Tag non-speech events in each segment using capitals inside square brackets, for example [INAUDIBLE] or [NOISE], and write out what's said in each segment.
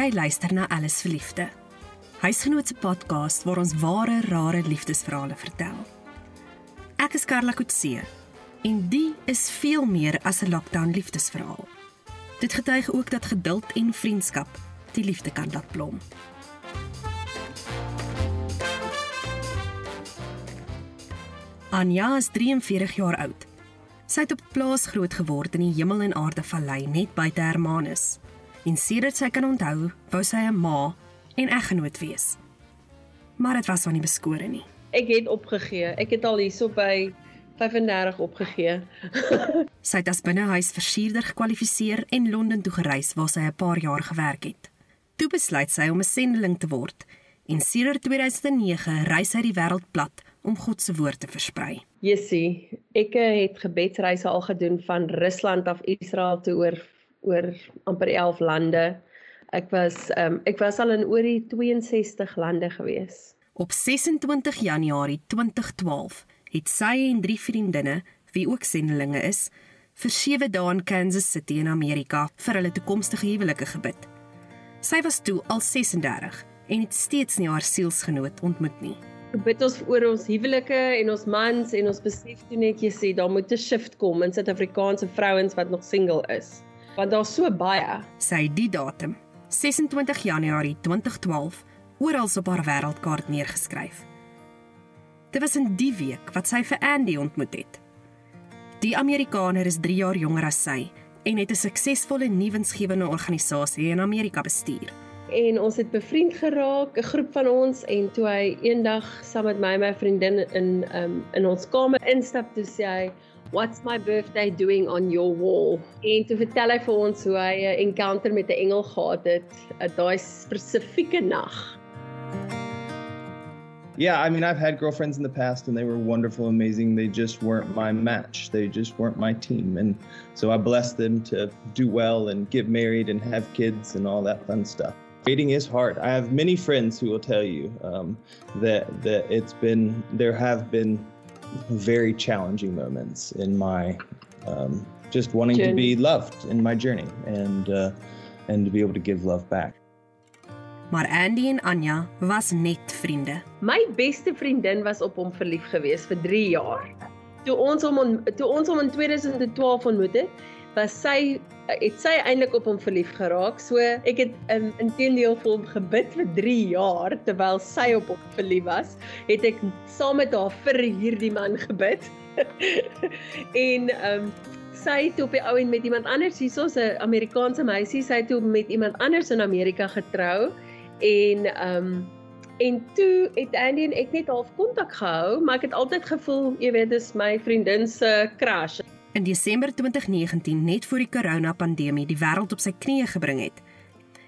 Jy luister na Alles vir Liefde. Huisgenoot se podcast waar ons ware, rare liefdesverhale vertel. Ek is Karla Kutse en die is veel meer as 'n lockdown liefdesverhaal. Dit getuig ook dat geduld en vriendskap die liefde kan laat blom. Anja is 43 jaar oud. Sy het op plaas groot geword in die Hemel en Aarde Vallei net buite Hermanus. En sedert sy kan onthou, wou sy 'n ma en eggenoot wees. Maar dit was van nie beskore nie. Ek het opgegee. Ek het al hierso by 35 opgegee. [LAUGHS] sy het as binnehuis versierder gekwalifiseer en Londen toe gereis waar sy 'n paar jaar gewerk het. Toe besluit sy om 'n sendeling te word en sedert 2009 reis sy die wêreld plat om God se woord te versprei. Jessie, ek het gebedsreise al gedoen van Rusland af Israel toe oor oor amper 11 lande. Ek was um, ek was al in oor die 62 lande gewees. Op 26 Januarie 2012 het sy en drie vriendinne, wie ook sendelinge is, vir 7 dae in Kansas City in Amerika vir hulle toekomstige huwelike gebid. Sy was toe al 36 en het steeds nie haar sielsgenoot ontmoet nie bid ons oor ons huwelike en ons mans en ons besef toe net jy sê daar moet 'n shift kom in Suid-Afrikaanse vrouens wat nog single is. Want daar's so baie. Sy die datum, 26 Januarie 2012, oral op haar wêreldkaart neergeskryf. Dit was in die week wat sy vir Andy ontmoet het. Die Amerikaner is 3 jaar jonger as sy en het 'n suksesvolle nuwensgewende organisasie in Amerika bestuur en ons het bevriend geraak, 'n groep van ons en toe hy eendag saam met my en my vriendin in um, in ons kamer instap toe sê hy What's my birthday doing on your wall? En toe vertel hy vir ons hoe hy 'n encounter met 'n engel gehad het, uh, daai spesifieke nag. Yeah, I mean, I've had girlfriends in the past and they were wonderful, amazing. They just weren't my match. They just weren't my team. And so I blessed them to do well and get married and have kids and all that fun stuff. Dating is hard. I have many friends who will tell you um, that that it's been there have been very challenging moments in my um, just wanting journey. to be loved in my journey and uh, and to be able to give love back. Maar Andy en Anja was net vriende. My beste vriendin was op hom verlief gewees vir 3 jaar. Toe ons hom toe ons hom in 2012 ontmoet het, was sy het sy eintlik op hom verlief geraak. So ek het um, intedeel vir hom gebid vir 3 jaar terwyl sy op hom verlief was, het ek saam met haar vir hierdie man gebid. [LAUGHS] en ehm um, sy het op die ou en met iemand anders hierso's 'n Amerikaanse meisie, sy het met iemand anders in Amerika getrou en ehm um, En toe het Andy en ek net half kontak gehou, maar ek het altyd gevoel, jy weet, dis my vriendin se crush. In Desember 2019, net voor die corona-pandemie die wêreld op sy knieë gebring het,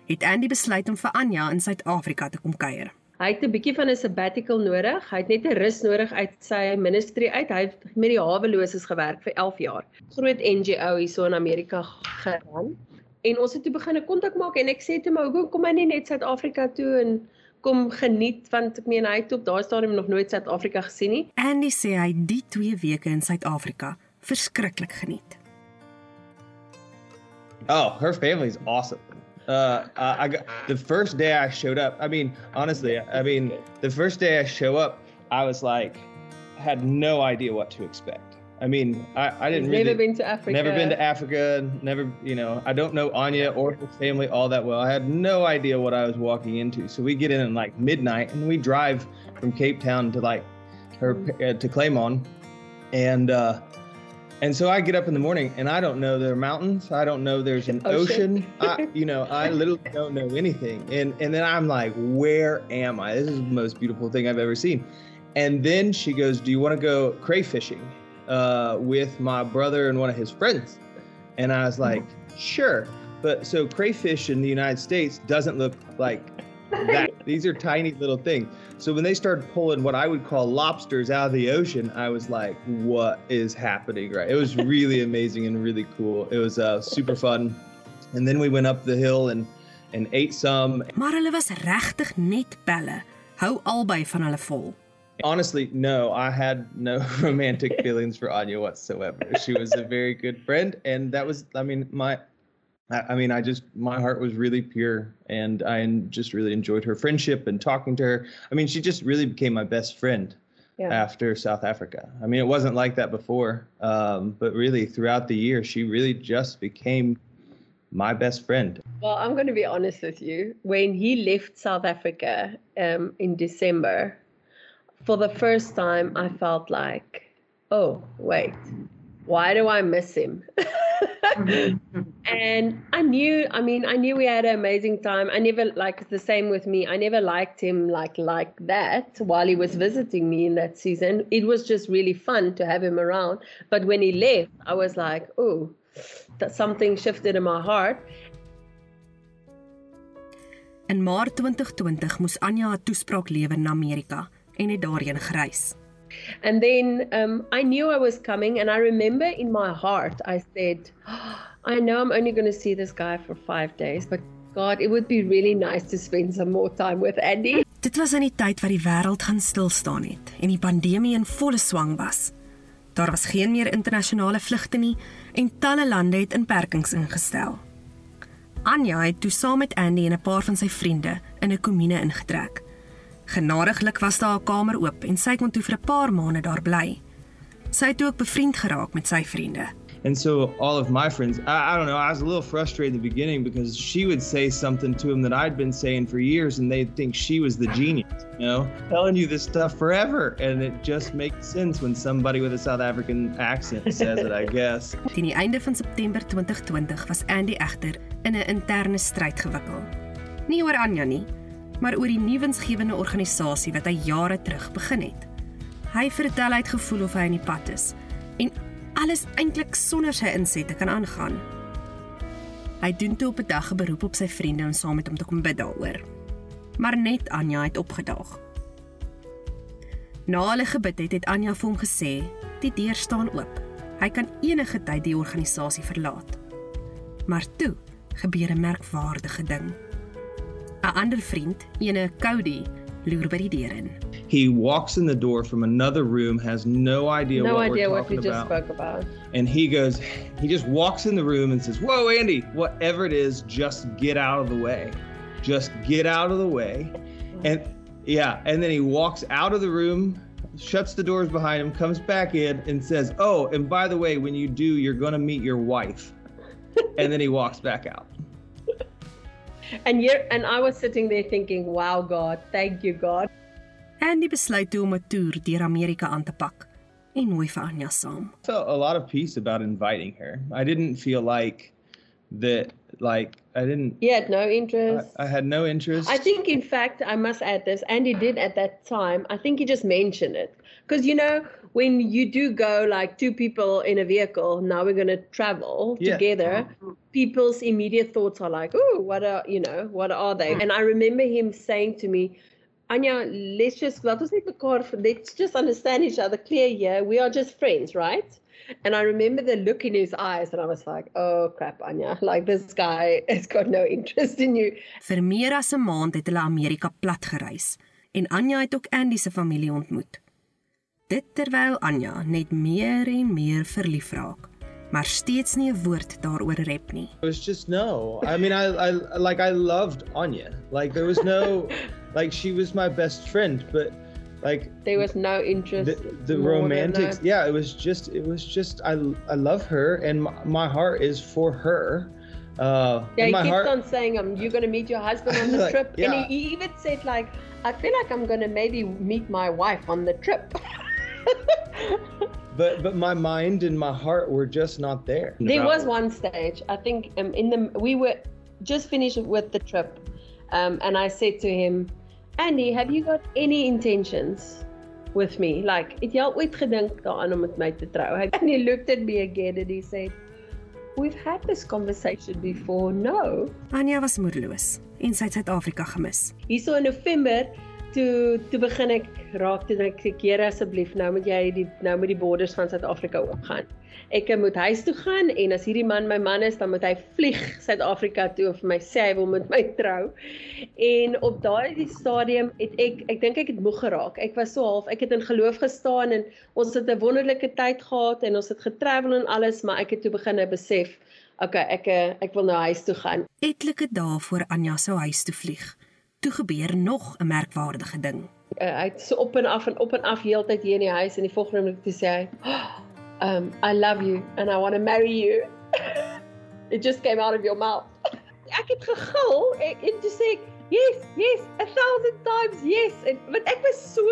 het Andy besluit om vir Anja in Suid-Afrika te kom kuier. Hy het 'n bietjie van 'n sabbatical nodig. Hy het net 'n rus nodig uit sy ministry uit. Hy het met die haweloses gewerk vir 11 jaar. Groot NGO hierso in Amerika geran. En ons het toe begin 'n kontak maak en ek sê toe maar hoekom kom hy nie net Suid-Afrika toe en kom geniet want ek meen hy het op daai stadium nog nooit Suid-Afrika gesien nie. Andy sê hy die 2 weke in Suid-Afrika verskriklik geniet. Oh, her family's awesome. Uh, I got the first day I showed up. I mean, honestly, I mean, the first day I show up, I was like, had no idea what to expect. I mean, I, I didn't really, never been to Africa. Never been to Africa. Never, you know, I don't know Anya or her family all that well. I had no idea what I was walking into. So we get in at like midnight and we drive from Cape Town to like her uh, to Claymont, and uh, and so I get up in the morning and I don't know there are mountains. I don't know there's an ocean. ocean. I, [LAUGHS] you know, I literally don't know anything. And and then I'm like, where am I? This is the most beautiful thing I've ever seen. And then she goes, Do you want to go crayfishing uh, with my brother and one of his friends? And I was like, Sure. But so crayfish in the United States doesn't look like that. These are tiny little things. So when they started pulling what I would call lobsters out of the ocean, I was like, "What is happening?" Right? It was really amazing and really cool. It was uh, super fun. And then we went up the hill and and ate some. Maar hulle was regtig net pelle. Hou albei van hulle vol. Honestly, no, I had no [LAUGHS] romantic feelings for Anya whatsoever. She was a very good friend, and that was, I mean, my I, I mean, I just my heart was really pure, and I just really enjoyed her friendship and talking to her. I mean, she just really became my best friend yeah. after South Africa. I mean, it wasn't like that before, um, but really throughout the year, she really just became my best friend. Well, I'm going to be honest with you. When he left South Africa um, in December, for the first time, I felt like, oh, wait, why do I miss him? [LAUGHS] [LAUGHS] and I knew, I mean, I knew we had an amazing time. I never like the same with me. I never liked him like like that while he was visiting me in that season. It was just really fun to have him around. But when he left, I was like, oh, that something shifted in my heart. In Maart 2020 moes Anja 'n toespraak lewer na Amerika en het daarheen gereis. And then um, I knew I was coming, and I remember in my heart, I said, oh, [GASPS] I know I'm only going to see this guy for five days, but God, it would be really nice to spend some more time with Andy. [LAUGHS] Dit was in die tyd wat die wêreld gaan stil staan het en die pandemie in volle swang was. Daar was geen meer internasionale vlugte nie en talle lande het inperkings ingestel. Anja het toe saam met Andy en 'n paar van sy vriende in 'n komune ingetrek. Genadiglik was daar 'n kamer oop en sy kon toe vir 'n paar maande daar bly. Sy het ook bevriend geraak met sy vriende. And so all of my friends, I, I, don't know, I was a little frustrated in the beginning because she would say something to him that I'd been saying for years and they'd think she was the genius, you know, telling you this stuff forever. And it just makes sense when somebody with a South African accent says it, I guess. [LAUGHS] Teen die einde van September 2020 was Andy egter in 'n interne stryd gewikkel. Nie oor Anja nie, maar oor die nuwensgewende organisasie wat hy jare terug begin het. Hy vertel hy het gevoel of hy in die pad is en alles eintlik sonder sy insette kan aangaan. Hy doen toe op 'n dag 'n beroep op sy vriende om saam met hom te kom bid daaroor. Maar net Anja het opgedaag. Na hulle gebid het, het Anja vir hom gesê, "Die deur staan oop. Hy kan enige tyd die organisasie verlaat." Maar toe gebeur 'n merkwaardige ding. 'n ander vriend, ene Cody, loer by die deur in. He walks in the door from another room, has no idea no what idea we're what we just spoke about. And he goes, he just walks in the room and says, "Whoa, Andy, whatever it is, just get out of the way. Just get out of the way." And yeah, and then he walks out of the room, shuts the doors behind him, comes back in and says, "Oh, and by the way, when you do, you're going to meet your wife." and then he walks back out. And here and I was sitting there thinking, "Wow, God, thank you, God." Andy besluit toe om 'n toer deur Amerika aan te pak en nooi vir Anja saam. Felt a lot of peace about inviting her. I didn't feel like that like I didn't He had no interest. I, I, had no interest. I think in fact I must add this Andy did at that time. I think he just mentioned it because you know when you do go like two people in a vehicle, now we're going to travel yeah. together, people's immediate thoughts are like, oh, what are, you know, what are they? And I remember him saying to me, Anya, let's just, let us let's just understand each other clear here. We are just friends, right? And I remember the look in his eyes, and I was like, oh crap, Anya, like this guy [LAUGHS] has got no interest in you. Vir meer as 'n maand het hulle Amerika plat gereis en Anya het ook Andy se familie ontmoet dit terwyl Anja net meer en meer verlief raak maar steeds nie 'n woord daaroor rep nie. It was just no. I mean I I like I loved Anya. Like there was no [LAUGHS] like she was my best friend but like there was no interest the, the romantics yeah it was just it was just I I love her and my, my heart is for her. Uh yeah, he keeps heart, on saying um you're going to meet your husband on [LAUGHS] the like, trip yeah. and he, he even said like I feel like I'm going to maybe meet my wife on the trip. [LAUGHS] [LAUGHS] but but my mind and my heart were just not there. There was one stage. I think um, in the we were just finished with the trip, um, and I said to him, Andy, have you got any intentions with me? Like, het jy al ooit gedink daaraan om met my te trou? [LAUGHS] And he looked at me again and he said, We've had this conversation before. No. Anya was moedeloos en sy het Suid-Afrika gemis. Hierso in November toe toe begin ek raak toe ek sê Here asseblief nou moet jy die nou met die borders van Suid-Afrika oopgaan. Ek moet huis toe gaan en as hierdie man my man is dan moet hy vlieg Suid-Afrika toe of vir my sê hy wil met my [LAUGHS] trou. En op daai stadium het ek ek dink ek het moeg geraak. Ek was so half ek het in geloof gestaan en ons het 'n wonderlike tyd gehad en ons het getravel en alles maar ek het toe begin besef okay, ek eh, ek wil nou huis toe gaan. Etlike dae voor Anja sou huis toe vlieg, toe gebeur nog 'n merkwaardige ding. Uh, hy het so op en af en op en af heeltyd hier in die huis en die volgende oomblik toe sê hy, oh, um I love you and I want to marry you. [LAUGHS] It just came out of your mouth. [LAUGHS] ek het gegil en, en toe sê ek, "Yes, yes, a thousand times yes." En want ek was so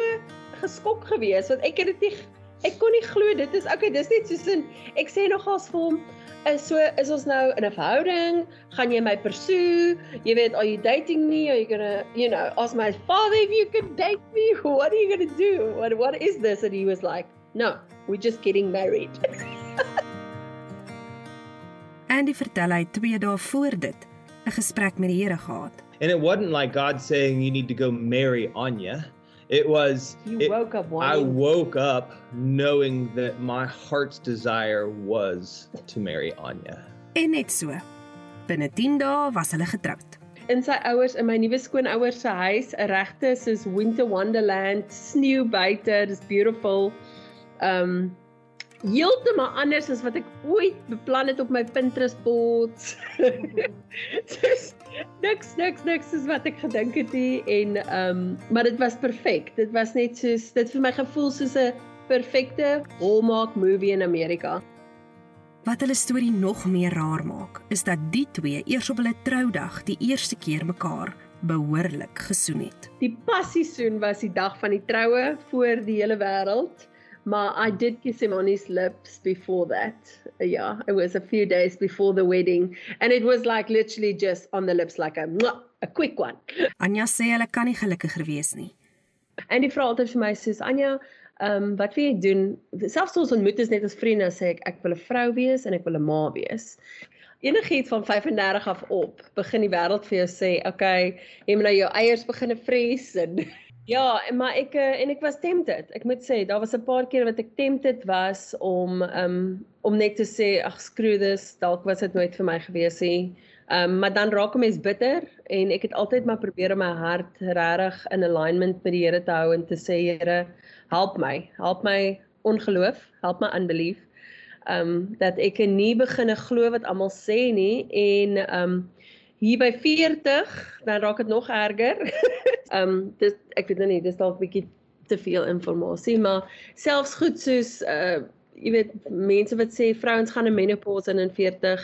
geskok geweest want ek het dit nie ek kon nie glo dit is okay, dis net soos in ek sê nogals vir hom is so is ons nou in 'n verhouding? Gaan jy my pursue? Jy weet, are you dating me? Are you going to, you know, ask my father if you can date me? [LAUGHS] What are you going to do? What what is this? And he was like, "No, we're just getting married." [LAUGHS] Andy vertel hy 2 dae voor dit 'n gesprek met die Here gehad. And it wasn't like God saying you need to go marry Anya. It was you it, woke up I wanting woke up knowing that my heart's desire was to marry Anya. En net so. Binne 10 dae was hulle getroud. in sy ouers in my nuwe skoonouers se huis, 'n regte soos Winter Wonderland, sneeu buite, dis beautiful. Um heeltemal anders as wat ek ooit beplan het op my Pinterest boards. Dis [LAUGHS] niks niks niks soos wat ek gedink het nie en um maar dit was perfek. Dit was net soos dit vir my gevoel soos 'n perfekte Hallmark movie in Amerika. Wat hulle storie nog meer raar maak, is dat die twee eers op hulle troudag die eerste keer mekaar behoorlik gesoen het. Die passiesoen was die dag van die troue voor die hele wêreld. Maar I did kiss him on his lips before that. Yeah, it was a few days before the wedding and it was like literally just on the lips like a mwah, a quick one. Anja sê hulle kan nie gelukkiger wees nie. En die vrou altyd vir my sê, "Anja, ehm um, wat wil jy doen? Selfs ons ontmoet is net as vriende, sê ek ek wil 'n vrou wees en ek wil 'n ma wees." Enigiets van 35 af op, begin die wêreld vir jou sê, "Oké, okay, jy moet nou jou eiers begine vries en Ja, en maar ek eh, en ek was tempted. Ek moet sê, daar was 'n paar keer wat ek tempted was om um om net te sê, ag skroe dis, dalk was dit nooit vir my gewees nie. Um maar dan raak 'n mens bitter en ek het altyd maar probeer om my hart regtig in alignment met die Here te hou en te sê, Here, help my. Help my ongeloof, help my unbelief. Um dat ek nie beginne glo wat almal sê nie en um hier by 40 dan raak dit nog erger. [LAUGHS] Ehm um, dis ek weet nou nie, dis dalk 'n bietjie te veel inligting, maar selfs goed soos uh jy weet mense wat sê vrouens gaan in menopause in 40.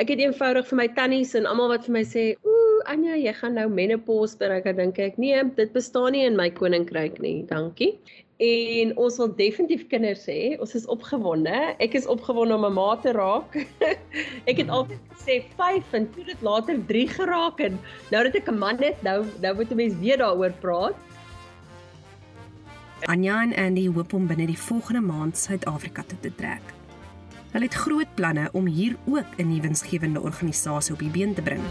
Ek het eenvoudig vir my tannies en almal wat vir my sê, "Ooh, Anja, jy gaan nou menopause bereik." Dan dink ek, "Nee, dit bestaan nie in my koninkryk nie. Dankie." En ons wil definitief kinders hê. Ons is opgewonde. Ek is opgewonde om 'n ma te raak. [LAUGHS] ek het altyd gesê 5 en toe dit later 3 geraak en nou dat ek 'n man het, nou nou moet 'n mens weer daaroor praat. Anja en Andy hoop om binne die volgende maand Suid-Afrika toe te trek. Hulle het groot planne om hier ook 'n nuwe winsgewende organisasie op die been te bring.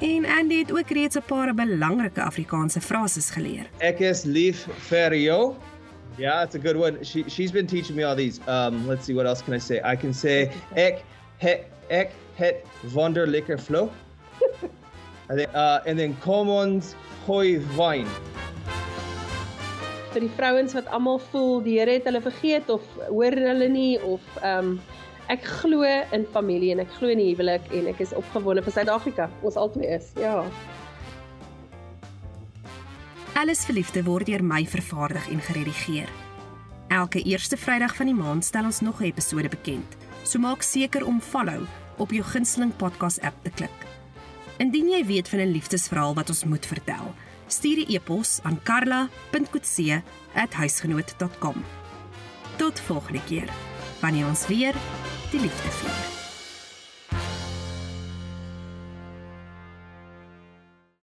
En Andy het ook reeds 'n paar belangrike Afrikaanse frases geleer. Ek is lief vir jou. Yeah, it's a good one. She she's been teaching me all these. Um, let's see what else can I say? I can say ek het ek het wonderlike flow. [LAUGHS] I think uh and then commons hoi wine. vir die vrouens wat almal voel die Here het hulle vergeet of hoor hulle nie of um, ek glo in familie en ek glo in die huwelik en ek is opgewonde vir Suid-Afrika. Ons albei is. Ja. Alles verliefde word deur my vervaardig en geredigeer. Elke eerste Vrydag van die maand stel ons nog 'n episode bekend. So maak seker om follow op jou gunsteling podcast app te klik. Indien jy weet van 'n liefdesverhaal wat ons moet vertel, stuur 'n e-pos aan karla.coetzee@huisgenoot.com. Tot volgende keer, wanneer ons weer die liefde vier.